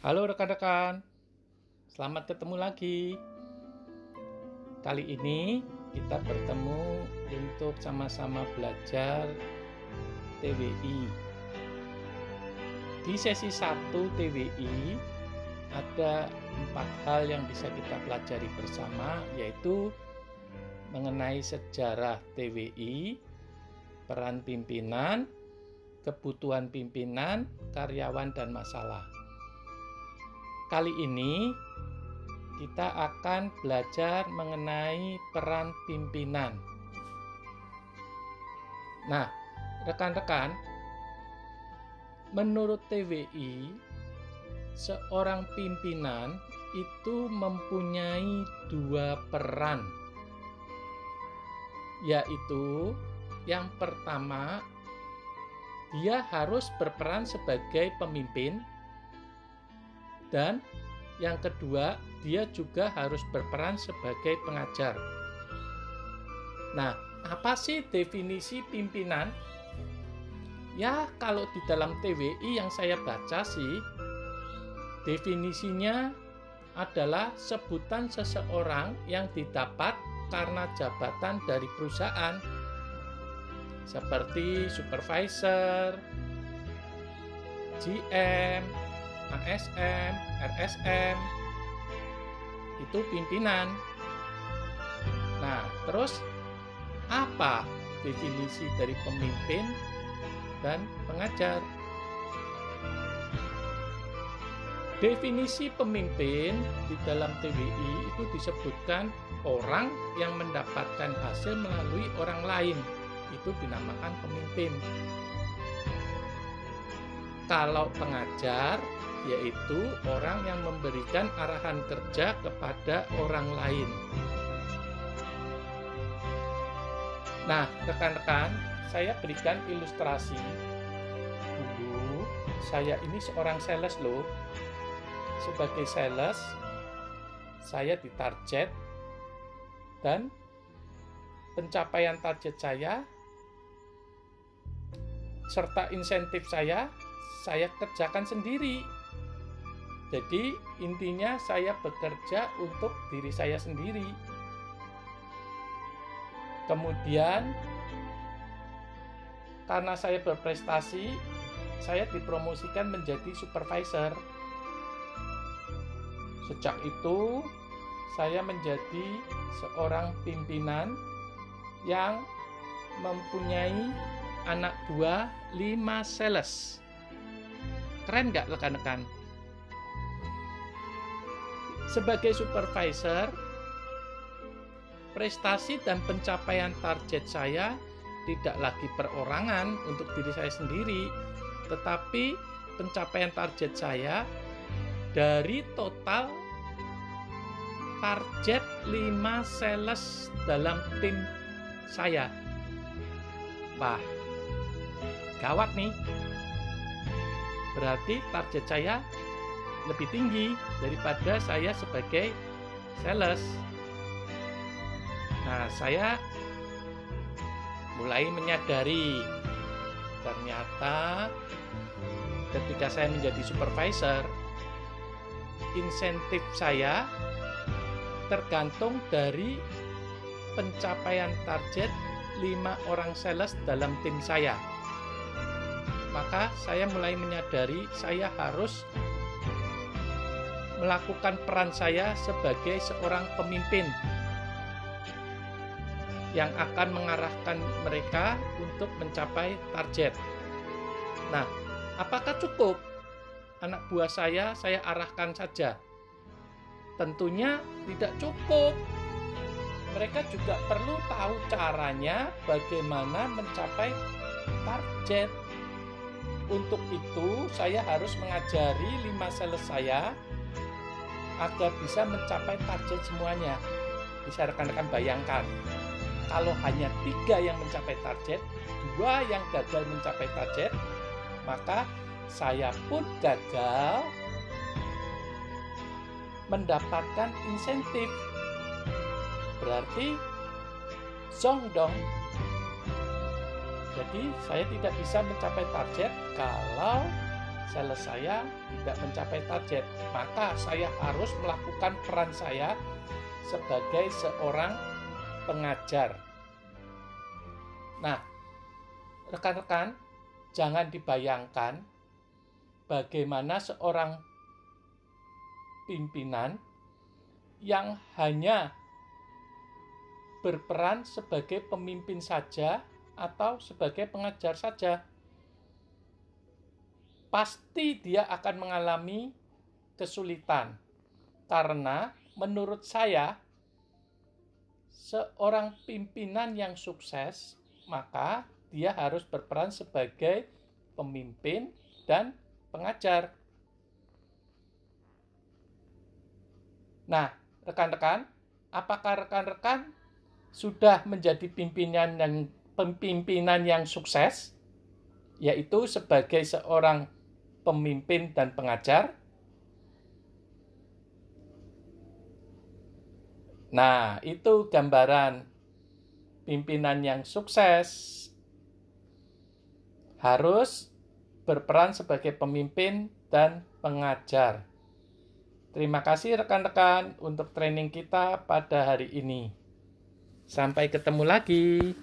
Halo rekan-rekan, selamat ketemu lagi. Kali ini kita bertemu untuk sama-sama belajar TWI. Di sesi 1 TWI ada empat hal yang bisa kita pelajari bersama yaitu mengenai sejarah TWI, peran pimpinan, kebutuhan pimpinan, karyawan, dan masalah. Kali ini kita akan belajar mengenai peran pimpinan. Nah, rekan-rekan, menurut TWI, seorang pimpinan itu mempunyai dua peran, yaitu yang pertama, dia harus berperan sebagai pemimpin dan yang kedua, dia juga harus berperan sebagai pengajar. Nah, apa sih definisi pimpinan? Ya, kalau di dalam TWI yang saya baca sih, definisinya adalah sebutan seseorang yang didapat karena jabatan dari perusahaan, seperti supervisor, GM, ASM, RSM, itu pimpinan. Nah, terus apa definisi dari pemimpin dan pengajar? Definisi pemimpin di dalam TWI itu disebutkan orang yang mendapatkan hasil melalui orang lain. Itu dinamakan pemimpin. Kalau pengajar yaitu orang yang memberikan arahan kerja kepada orang lain. Nah, rekan-rekan, saya berikan ilustrasi. Dulu, saya ini seorang sales loh. Sebagai sales, saya ditarget dan pencapaian target saya serta insentif saya saya kerjakan sendiri jadi intinya saya bekerja untuk diri saya sendiri. Kemudian karena saya berprestasi, saya dipromosikan menjadi supervisor. Sejak itu, saya menjadi seorang pimpinan yang mempunyai anak buah lima sales. Keren nggak rekan-rekan? Sebagai supervisor, prestasi dan pencapaian target saya tidak lagi perorangan untuk diri saya sendiri, tetapi pencapaian target saya dari total target 5 sales dalam tim saya. Wah, gawat nih. Berarti target saya lebih tinggi daripada saya sebagai sales. Nah, saya mulai menyadari ternyata ketika saya menjadi supervisor, insentif saya tergantung dari pencapaian target 5 orang sales dalam tim saya. Maka saya mulai menyadari saya harus melakukan peran saya sebagai seorang pemimpin yang akan mengarahkan mereka untuk mencapai target. Nah, apakah cukup anak buah saya saya arahkan saja? Tentunya tidak cukup. Mereka juga perlu tahu caranya bagaimana mencapai target. Untuk itu, saya harus mengajari lima sales saya agar bisa mencapai target semuanya. Bisa rekan-rekan bayangkan, kalau hanya tiga yang mencapai target, dua yang gagal mencapai target, maka saya pun gagal mendapatkan insentif. Berarti zong dong. Jadi saya tidak bisa mencapai target kalau sales saya tidak mencapai target, maka saya harus melakukan peran saya sebagai seorang pengajar. Nah, rekan-rekan, jangan dibayangkan bagaimana seorang pimpinan yang hanya berperan sebagai pemimpin saja atau sebagai pengajar saja. Pasti dia akan mengalami kesulitan karena menurut saya seorang pimpinan yang sukses maka dia harus berperan sebagai pemimpin dan pengajar. Nah, rekan-rekan, apakah rekan-rekan sudah menjadi pimpinan yang pemimpinan yang sukses, yaitu sebagai seorang pemimpin dan pengajar. Nah, itu gambaran pimpinan yang sukses. Harus berperan sebagai pemimpin dan pengajar. Terima kasih rekan-rekan untuk training kita pada hari ini. Sampai ketemu lagi.